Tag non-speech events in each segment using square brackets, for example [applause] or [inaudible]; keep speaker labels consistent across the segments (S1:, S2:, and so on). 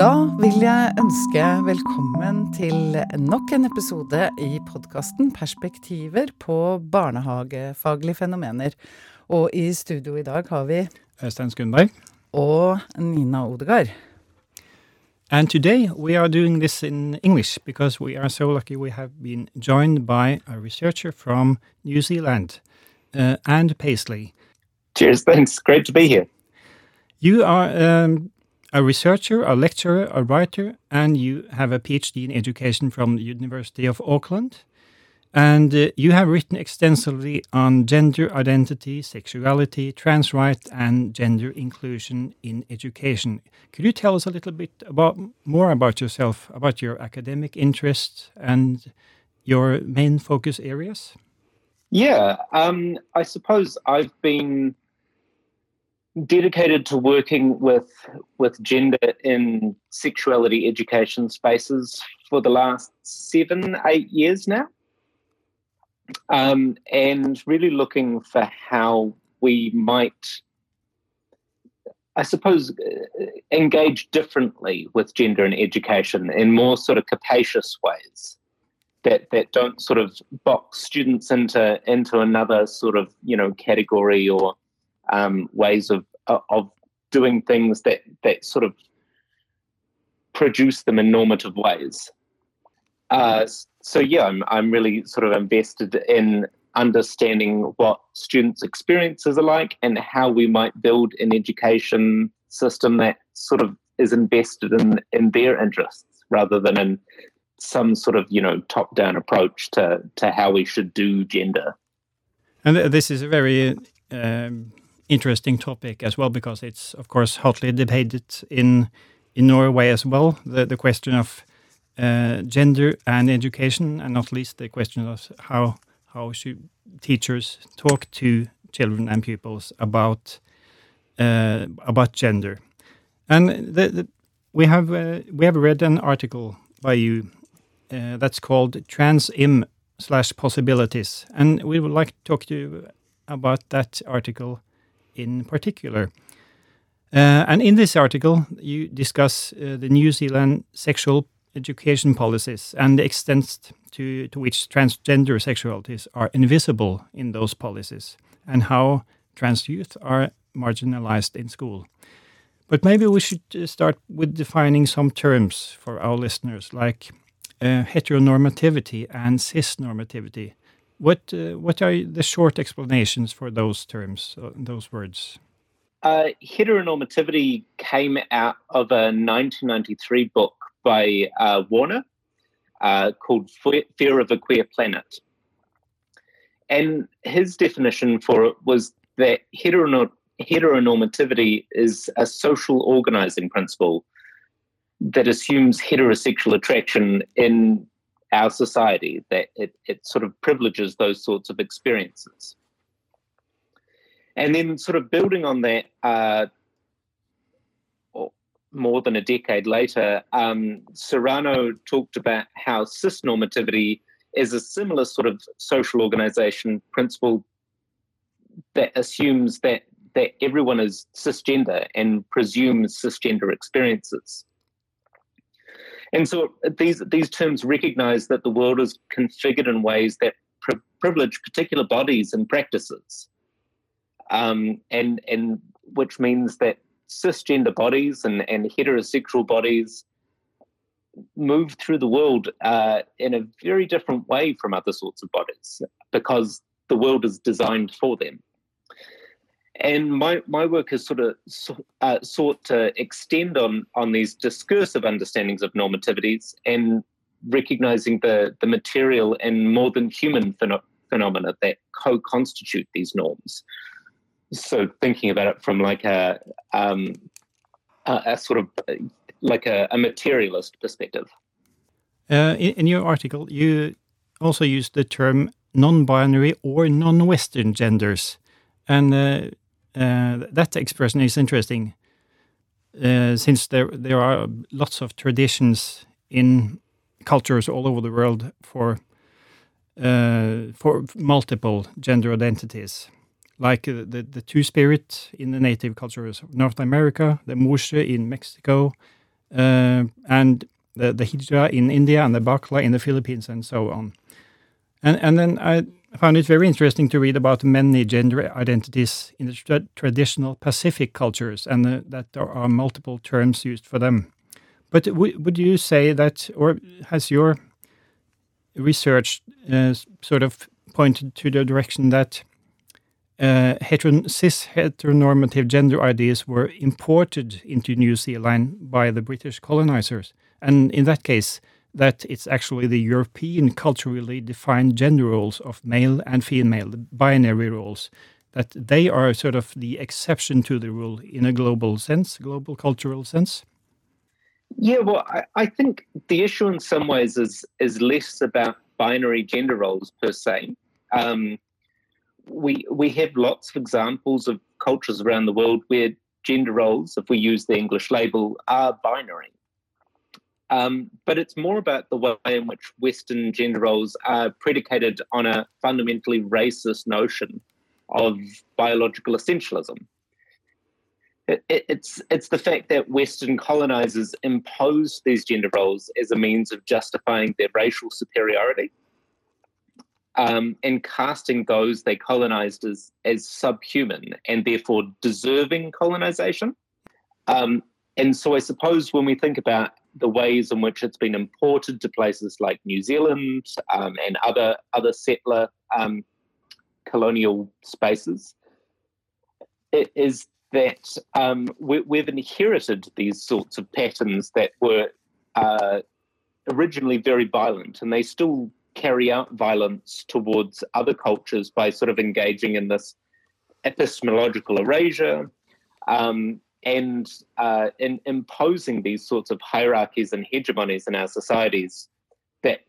S1: Da vil jeg ønske velkommen til nok en episode i podkasten Perspektiver på barnehagefaglige fenomener. Og i studio i dag har vi
S2: Øystein Skundberg.
S1: og Nina Odegaard.
S2: And today we are doing this in English because we are so lucky we have been joined by a researcher from New Zealand, uh, Anne Paisley.
S3: Cheers, thanks. Great to be here.
S2: You are um, a researcher, a lecturer, a writer, and you have a PhD in education from the University of Auckland. And uh, you have written extensively on gender identity, sexuality, trans rights, and gender inclusion in education. Could you tell us a little bit about more about yourself, about your academic interests and your main focus areas?
S3: Yeah, um, I suppose I've been dedicated to working with with gender in sexuality education spaces for the last seven, eight years now. Um, and really looking for how we might, I suppose, uh, engage differently with gender in education in more sort of capacious ways that that don't sort of box students into into another sort of you know category or um, ways of of doing things that that sort of produce them in normative ways. Uh, so yeah, I'm I'm really sort of invested in understanding what students' experiences are like and how we might build an education system that sort of is invested in in their interests rather than in some sort of you know top down approach to to how we should do gender.
S2: And this is a very um, interesting topic as well because it's of course hotly debated in in Norway as well. The the question of uh, gender and education, and not least the question of how how should teachers talk to children and pupils about uh, about gender. And the, the, we have uh, we have read an article by you uh, that's called Trans-Im slash possibilities, and we would like to talk to you about that article in particular. Uh, and in this article, you discuss uh, the New Zealand sexual education policies and the extent to, to which transgender sexualities are invisible in those policies, and how trans youth are marginalized in school. But maybe we should uh, start with defining some terms for our listeners, like uh, heteronormativity and cisnormativity. What uh, what are the short explanations for those terms, uh, those words?
S3: Uh, heteronormativity came out of a 1993 book by uh, Warner uh, called Fear of a Queer Planet. And his definition for it was that heteronor- heteronormativity is a social organizing principle that assumes heterosexual attraction in our society, that it, it sort of privileges those sorts of experiences. And then, sort of building on that, uh, more than a decade later, um, Serano talked about how cisnormativity is a similar sort of social organization principle that assumes that that everyone is cisgender and presumes cisgender experiences. And so these these terms recognize that the world is configured in ways that pri- privilege particular bodies and practices, um, and and which means that cisgender bodies and, and heterosexual bodies move through the world uh, in a very different way from other sorts of bodies because the world is designed for them. And my, my work has sort of uh, sought to extend on, on these discursive understandings of normativities and recognizing the, the material and more than human phen- phenomena that co constitute these norms so thinking about it from like a um, a, a sort of like a, a materialist perspective.
S2: Uh, in, in, your article, you also used the term non-binary or non-Western genders, and uh, that expression is interesting, uh, since there there are lots of traditions in cultures all over the world for uh, for multiple gender identities like uh, the, the two spirit in the native cultures of North America, the Muxe in Mexico, uh, and the, the Hijra in India and the Bakla in the Philippines and so on. And, and then I found it very interesting to read about many gender identities in the tra traditional Pacific cultures and uh, that there are multiple terms used for them. But would you say that, or has your research uh, sort of pointed to the direction that uh, cis heteronormative gender ideas were imported into New Zealand by the British colonizers? And in that case, that it's actually the European culturally defined gender roles of male and female, binary roles, that they are sort of the exception to the rule in a global sense, global cultural sense?
S3: Yeah, well, I, I think the issue in some ways is is less about binary gender roles per se. Um, we we have lots of examples of cultures around the world where gender roles, if we use the English label, are binary. Um, but it's more about the way in which Western gender roles are predicated on a fundamentally racist notion of biological essentialism. It, it, it's it's the fact that Western colonizers imposed these gender roles as a means of justifying their racial superiority, um, and casting those they colonized as as subhuman and therefore deserving colonization. Um, and so, I suppose when we think about the ways in which it's been imported to places like New Zealand um, and other other settler um, colonial spaces. It is that um, we, have inherited these sorts of patterns that were uh, originally very violent, and they still carry out violence towards other cultures by sort of engaging in this epistemological erasure. Um, and uh, in imposing these sorts of hierarchies and hegemonies in our societies that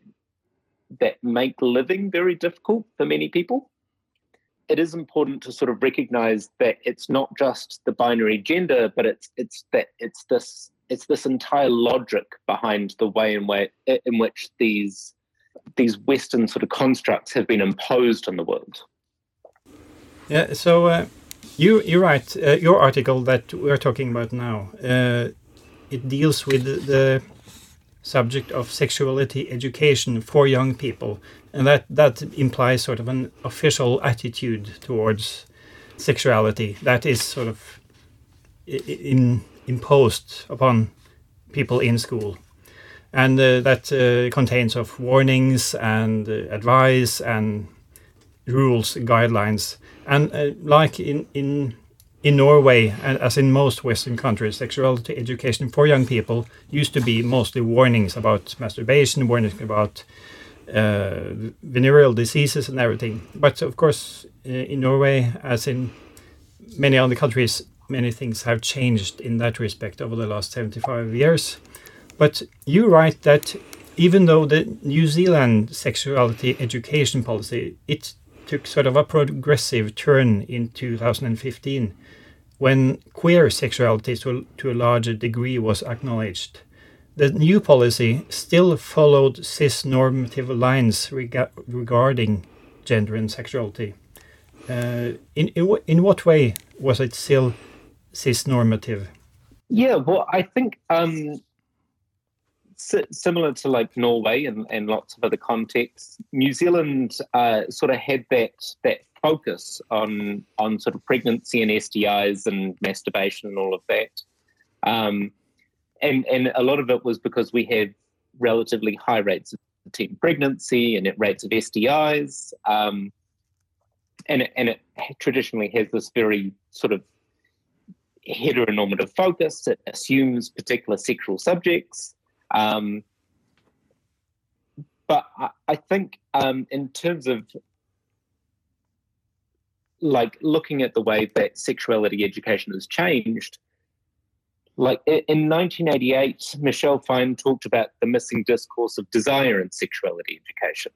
S3: that make living very difficult for many people. It is important to sort of recognize that it's not just the binary gender, but it's it's that it's this it's this entire logic behind the way in way in which these these Western sort of constructs have been imposed on the world.
S2: Yeah. So. Uh you you write uh, your article that we're talking about now. Uh, it deals with the subject of sexuality education for young people, and that that implies sort of an official attitude towards sexuality that is sort of in, imposed upon people in school and uh, that uh, contains of warnings and uh, advice and rules guidelines and uh, like in in in Norway, and as in most Western countries, sexuality education for young people used to be mostly warnings about masturbation, warnings about uh, venereal diseases and everything. But of course, uh, in Norway, as in many other countries, many things have changed in that respect over the last 75 years. But you write that even though the New Zealand sexuality education policy, it took sort of a progressive turn in 2015 when queer sexuality to, to a larger degree was acknowledged. The new policy still followed cis normative lines rega regarding gender and sexuality. Uh, in, in, in what way was it still cis normative?
S3: Yeah, well, I think um, similar to like Norway and, and lots of other contexts, New Zealand uh, sort of had that that focus on on sort of pregnancy and STIs and masturbation and all of that. Um, and and a lot of it was because we had relatively high rates of teen pregnancy and rates of STIs. Um, and and it traditionally has this very sort of heteronormative focus. It assumes particular sexual subjects. Um, but I, I think um, in terms of like looking at the way that sexuality education has changed, like in 1988, Michelle Fine talked about the missing discourse of desire in sexuality education,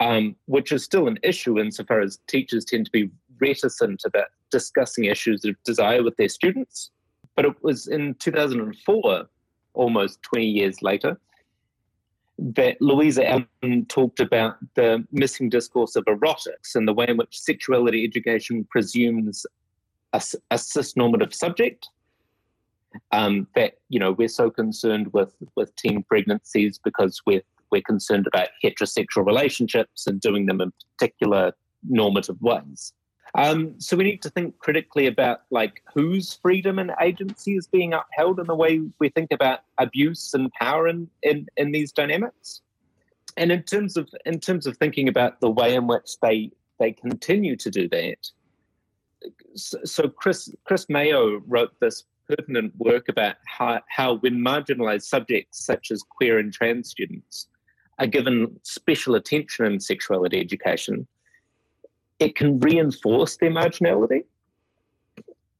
S3: um, which is still an issue insofar as teachers tend to be reticent about discussing issues of desire with their students. But it was in 2004 almost 20 years later, that Louisa Allen talked about the missing discourse of erotics and the way in which sexuality education presumes a, a cis-normative subject. Um, that you know we're so concerned with with teen pregnancies because we're we're concerned about heterosexual relationships and doing them in particular normative ways. Um, so we need to think critically about like whose freedom and agency is being upheld in the way we think about abuse and power in, in, in these dynamics. And in terms of in terms of thinking about the way in which they they continue to do that. So, Cris Cris Mayo wrote this pertinent work about how, how when marginalized subjects such as queer and trans students are given special attention in sexuality education, it can reinforce their marginality.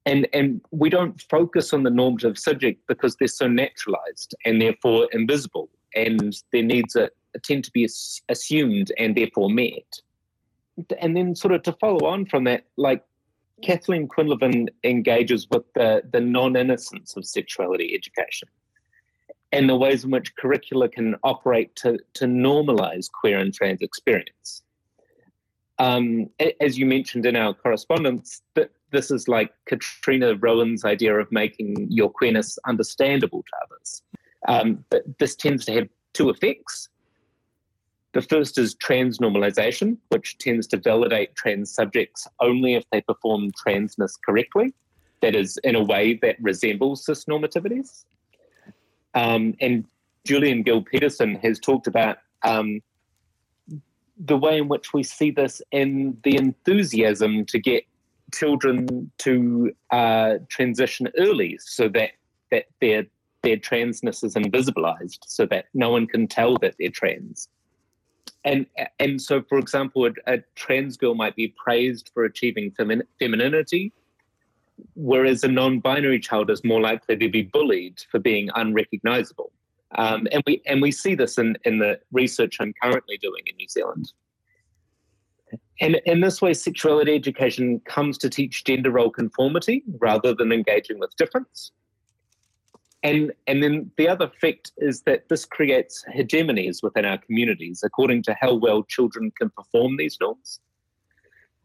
S3: And, and we don't focus on the normative subject because they're so naturalized and therefore invisible, and their needs are, tend to be assumed and therefore met. And then, sort of to follow on from that, like Kathleen Quinlivan engages with the, the non innocence of sexuality education and the ways in which curricula can operate to, to normalize queer and trans experience um, as you mentioned in our correspondence, that this is like Katrina Roen's idea of making your queerness understandable to others. Um, but this tends to have two effects. The first is trans normalization, which tends to validate trans subjects only if they perform transness correctly, that is, in a way that resembles cis normativities. Um, and Julian Gill Peterson has talked about um, the way in which we see this in the enthusiasm to get children to uh, transition early so that, that their, their transness is invisibilized so that no one can tell that they're trans. And, and so, for example, a, a trans girl might be praised for achieving femi- femininity, whereas a non binary child is more likely to be bullied for being unrecognizable. Um, and we and we see this in, in the research I'm currently doing in New Zealand. And in this way, sexuality education comes to teach gender role conformity rather than engaging with difference. And, and then the other effect is that this creates hegemonies within our communities according to how well children can perform these norms.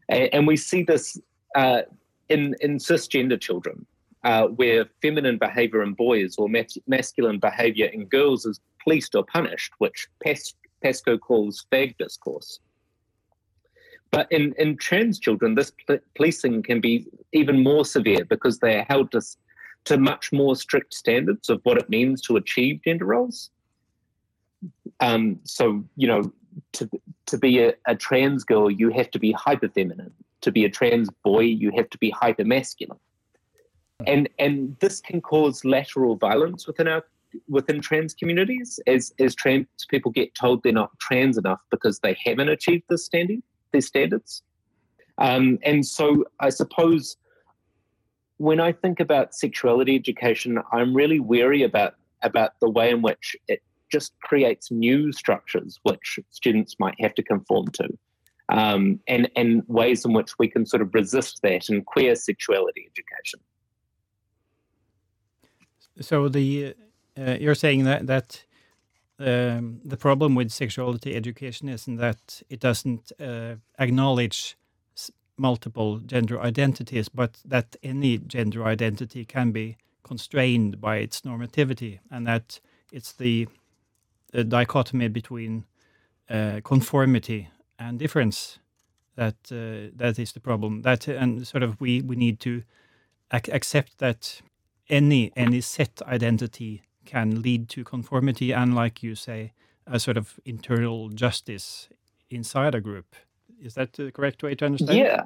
S3: And, and we see this uh, in, in cisgender children uh, where feminine behavior in boys or mas- masculine behavior in girls is policed or punished, which Pas- Pascoe calls fag discourse. But in, in trans children, this pl- policing can be even more severe because they are held to, to much more strict standards of what it means to achieve gender roles. Um, so, you know, to, to be a, a trans girl, you have to be hyper feminine. To be a trans boy, you have to be hyper masculine and and this can cause lateral violence within our within trans communities as as trans people get told they're not trans enough because they haven't achieved this standing these standards. Um, and so i suppose when i think about sexuality education i'm really wary about about the way in which it just creates new structures which students might have to conform to um, and and ways in which we can sort of resist that in queer sexuality education
S2: so the uh, you're saying that that um, the problem with sexuality education is that it doesn't uh, acknowledge multiple gender identities, but that any gender identity can be constrained by its normativity, and that it's the, the dichotomy between uh, conformity and difference that uh, that is the problem. That and sort of we we need to ac accept that any any set identity can lead to conformity and, like you say, a sort of internal justice inside a group. Is that the correct way to understand?
S3: Yeah.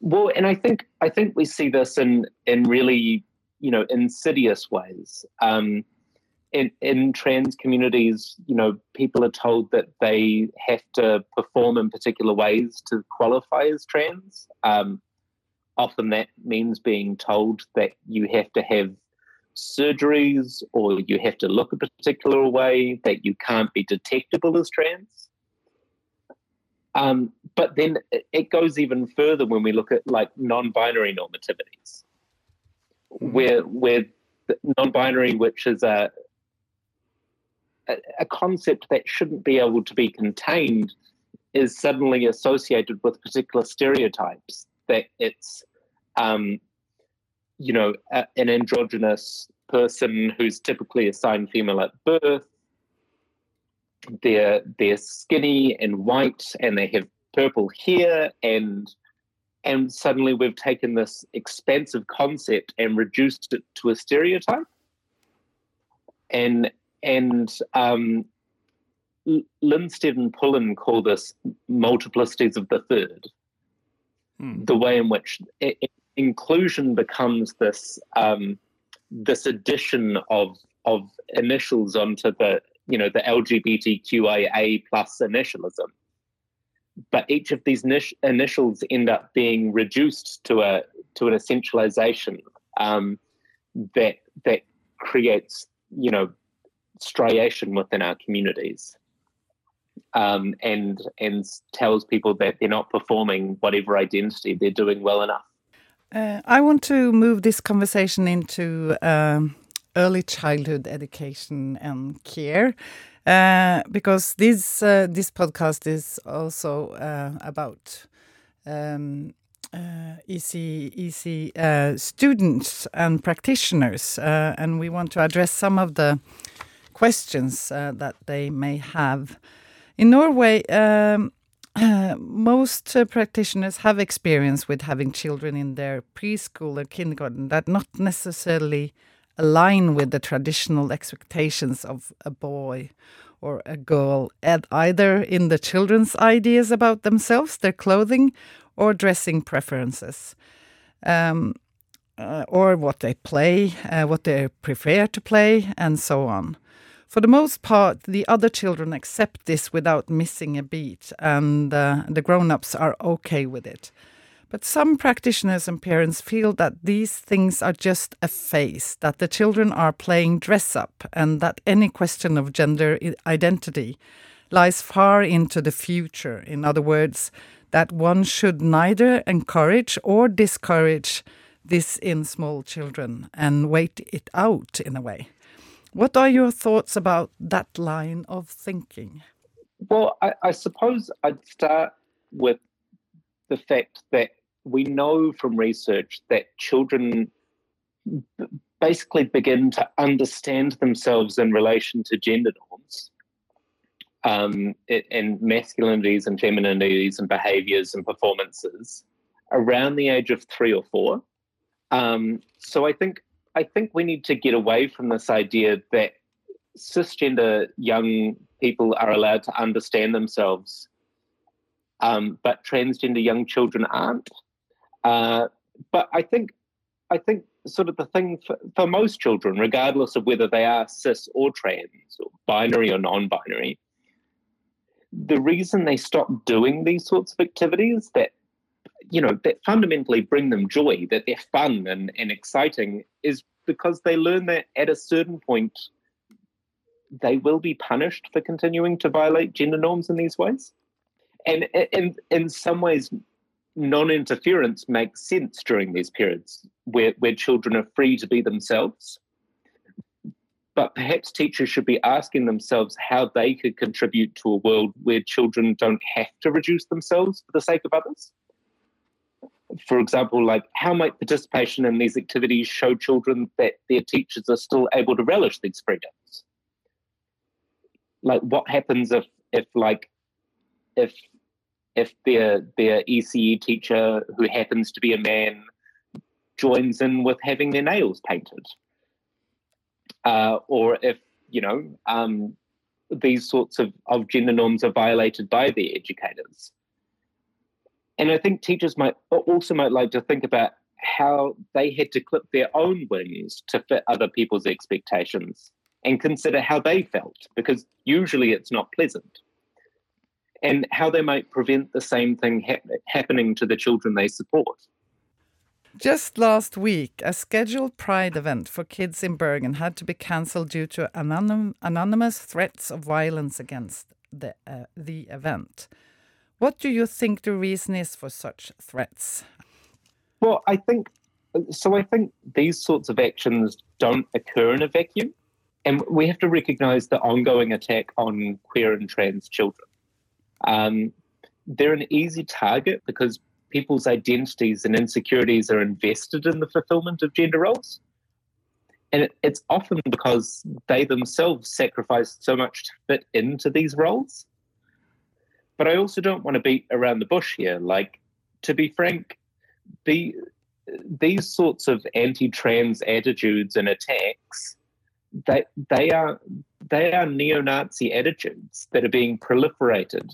S3: Well, and I think I think we see this in in really you know insidious ways. Um, in in trans communities, you know, people are told that they have to perform in particular ways to qualify as trans. Um, often that means being told that you have to have surgeries or you have to look a particular way, that you can't be detectable as trans. Um, but then it goes even further when we look at like non-binary normativities, where where non-binary, which is a, a a concept that shouldn't be able to be contained, is suddenly associated with particular stereotypes that it's um, you know a, an androgynous person who's typically assigned female at birth. They're they're skinny and white, and they have purple hair, and and suddenly we've taken this expansive concept and reduced it to a stereotype. And and um, Linstead and Pullen call this multiplicities of the third. Hmm. The way in which it, it, inclusion becomes this um, this addition of of initials onto the you know the LGBTQIA plus initialism, but each of these initials end up being reduced to a to an essentialization um, that that creates you know striation within our communities um, and and tells people that they're not performing whatever identity they're doing well enough.
S1: Uh, I want to move this conversation into um, early childhood education and care. Uh, because this uh, this podcast is also uh, about um, uh, EC EC uh, students and practitioners, uh, and we want to address some of the questions that they may have. In Norway, um, [clears throat] most practitioners have experience with having children in their preschool and kindergarten that not necessarily align with the traditional expectations of a boy or a girl, either in the children's ideas about themselves, their clothing, or dressing preferences, um, uh, or what they play, uh, what they prefer to play, and so on. For the most part, the other children accept this without missing a beat, and uh, the grown ups are okay with it. But some practitioners and parents feel that these things are just a phase, that the children are playing dress up, and that any question of gender identity lies far into the future. In other words, that one should neither encourage or discourage this in small children and wait it out in a way. What are your thoughts about that line of thinking?
S3: Well, I, I suppose I'd start with the fact that we know from research that children basically begin to understand themselves in relation to gender norms um, and masculinities and femininities and behaviors and performances around the age of three or four. Um, so I think I think we need to get away from this idea that cisgender young people are allowed to understand themselves, um, but transgender young children aren't. Uh, but I think, I think sort of the thing for, for most children, regardless of whether they are cis or trans or binary or non-binary, the reason they stop doing these sorts of activities that you know that fundamentally bring them joy that they're fun and, and exciting is because they learn that at a certain point they will be punished for continuing to violate gender norms in these ways and in in some ways non-interference makes sense during these periods where, where children are free to be themselves. But perhaps teachers should be asking themselves how they could contribute to a world where children don't have to reduce themselves for the sake of others. For example, like how might participation in these activities show children that their teachers are still able to relish these freedoms? Like what happens if if like if if their their ECE teacher, who happens to be a man, joins in with having their nails painted, uh, or if you know um, these sorts of, of gender norms are violated by their educators. And I think teachers might also might like to think about how they had to clip their own wings to fit other people's expectations and consider how they felt, because usually it's not pleasant and how they might prevent the same thing ha- happening to the children they support.
S1: Just last week, a scheduled Pride event for kids in Bergen had to be cancelled due to anonym, anonymous threats of violence against the, uh, the event. What do you think the reason is for such threats?
S3: Well, I think so. I think these sorts of actions don't occur in a vacuum, and we have to recognise the ongoing attack on queer and trans children. Um, they're an easy target because people's identities and insecurities are invested in the fulfillment of gender roles. and it, it's often because they themselves sacrifice so much to fit into these roles. But I also don't want to beat around the bush here. Like, to be frank, the these sorts of anti-trans attitudes and attacks, they they are they are neo-Nazi attitudes that are being proliferated,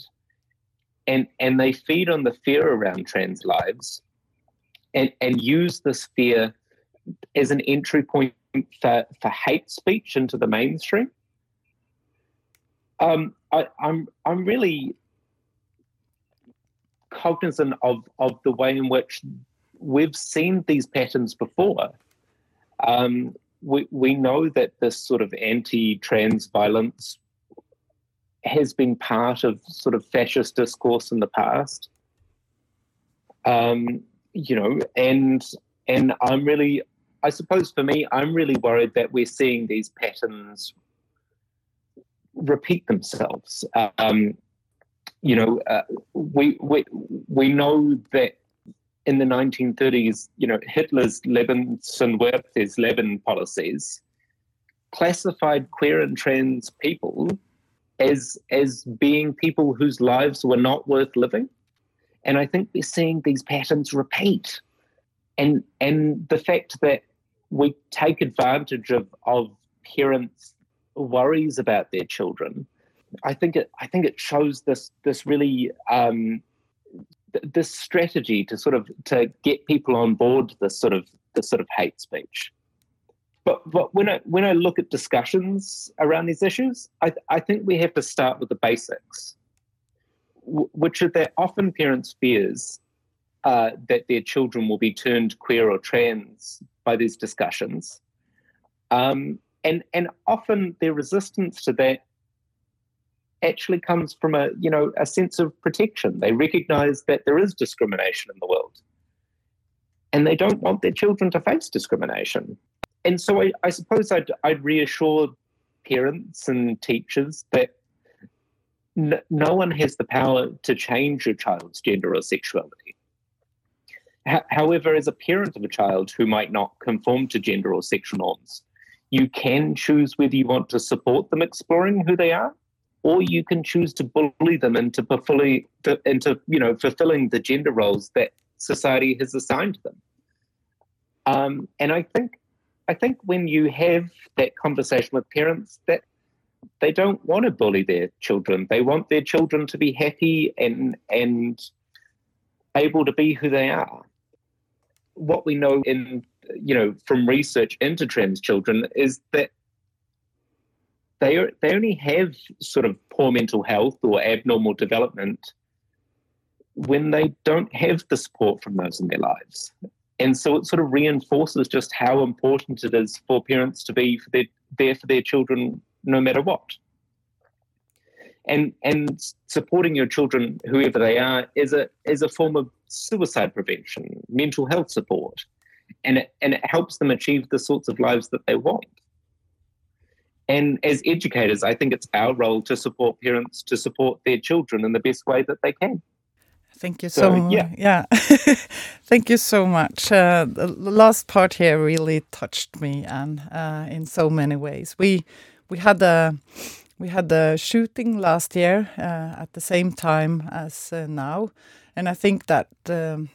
S3: and and they feed on the fear around trans lives, and and use this fear as an entry point for, for hate speech into the mainstream. Um, I, I'm I'm really cognizant of of the way in which we've seen these patterns before. Um, we we know that this sort of anti-trans violence has been part of sort of fascist discourse in the past. Um, you know, and and I'm really, I suppose for me, I'm really worried that we're seeing these patterns repeat themselves. Um, you know, uh, we, we we know that in the 1930s, you know, Hitler's Lebensunwertes, Leben policies, classified queer and trans people as as being people whose lives were not worth living. And I think we're seeing these patterns repeat. And and the fact that we take advantage of, of parents' worries about their children I think it I think it shows this this really um, th- this strategy to sort of to get people on board this sort of this sort of hate speech. But but when I when I look at discussions around these issues, I I think we have to start with the basics, w- which are that often parents' fears uh, that their children will be turned queer or trans by these discussions. Um, and and often their resistance to that actually comes from a you know a sense of protection. They recognise that there is discrimination in the world, and they don't want their children to face discrimination. And so I, I suppose I'd, I'd reassure parents and teachers that n- no one has the power to change your child's gender or sexuality. H- however, as a parent of a child who might not conform to gender or sexual norms, you can choose whether you want to support them exploring who they are or you can choose to bully them into fully into you know fulfilling the gender roles that society has assigned them. Um, and I think I think when you have that conversation with parents, that they don't want to bully their children. They want their children to be happy and and able to be who they are. What we know in you know from research into trans children is that they are, they only have sort of poor mental health or abnormal development when they don't have the support from those in their lives. And so it sort of reinforces just how important it is for parents to be for their, there for their children no matter what. And and supporting your children, whoever they are, is a is a form of suicide prevention, mental health support. And it and it helps them achieve the sorts of lives that they want. And as educators, I think it's our role to support parents to support their children in the best way that they can.
S1: Thank you so, so yeah. yeah. [laughs] Thank you so much. Uh, the last part here really touched me, and uh, in so many ways. We we had a we had the shooting last year uh, at the same time as uh, now, and I think that um,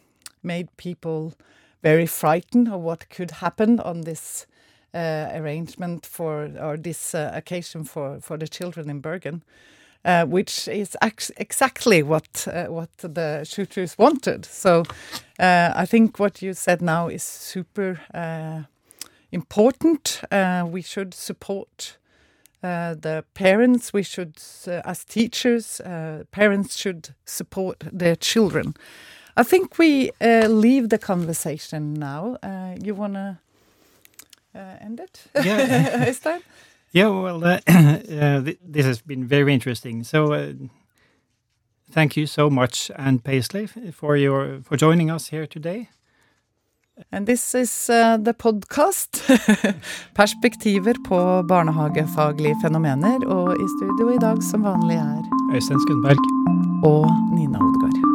S1: made people very frightened of what could happen on this arrangement for or this uh, occasion for for the children in Bergen. Uh, which is exactly what uh, what the shooters wanted. So uh, I think what you said now is super uh, important. we should support the parents. We should, as teachers, parents should support their children. I think we leave the conversation now. you wanna uh, end it? Øystein?
S2: Yeah, well, uh, [clears throat] uh, th this has been very interesting. So, uh, thank you so much, Anne Paisley, for your for joining us here today.
S1: And this is uh, the podcast. [laughs] Perspektiver på barnehagefaglige fenomener. Og i studio i dag som vanlig er
S2: Øystein Skundberg.
S1: Og Nina Odgaard.